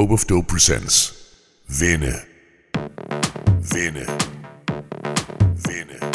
Rope of Dope presents Vinde. Vinde. Vinde. Vinde.